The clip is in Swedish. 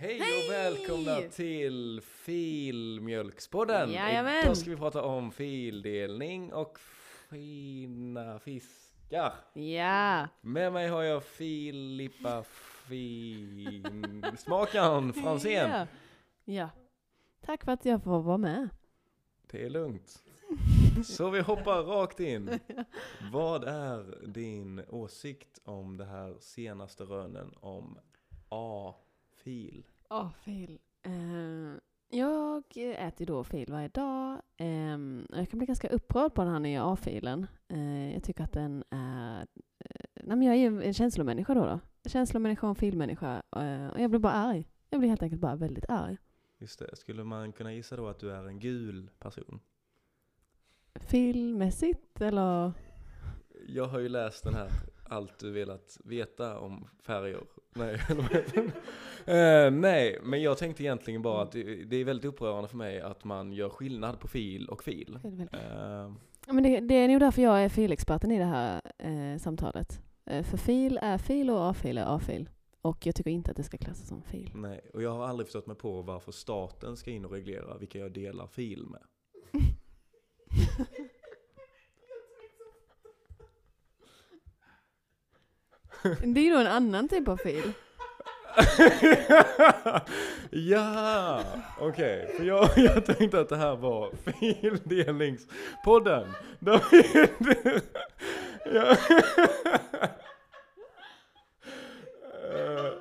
Hej och välkomna till Filmjölkspodden! Jajamän. Idag ska vi prata om fildelning och fina fiskar. Ja, Med mig har jag Filippa Finsmakaren Franzén. Ja. ja. Tack för att jag får vara med. Det är lugnt. Så vi hoppar rakt in. Vad är din åsikt om det här senaste rönen om A-fil? Åh, fil. Eh, jag äter då fil varje dag. Och jag kan bli ganska upprörd på den här nya A-filen. Eh, jag tycker att den är... eh, nej men jag är ju en känslomänniska då. då. Känslomänniska och en filmmänniska. eh, och jag blir bara arg. Jag blir helt enkelt bara väldigt arg. Just det, skulle man kunna gissa då att du är en gul person? Filmmässigt eller? Jag har ju läst den här Allt du velat veta om färger. Nej? Eh, nej, men jag tänkte egentligen bara att det, det är väldigt upprörande för mig att man gör skillnad på fil och fil. Eh, Ja, men det, det är nog därför jag är filexperten i det här eh, samtalet. För fil är fil och A-fil är A-fil. Och jag tycker inte att det ska klassas som fil. nej, och jag har aldrig förstått mig på varför staten ska in och reglera vilka jag delar fil med. Det är ju då en annan typ av fil. ja, okej. För jag, jag tänkte att det här var fildelningspodden. Där vi- ja. Eh,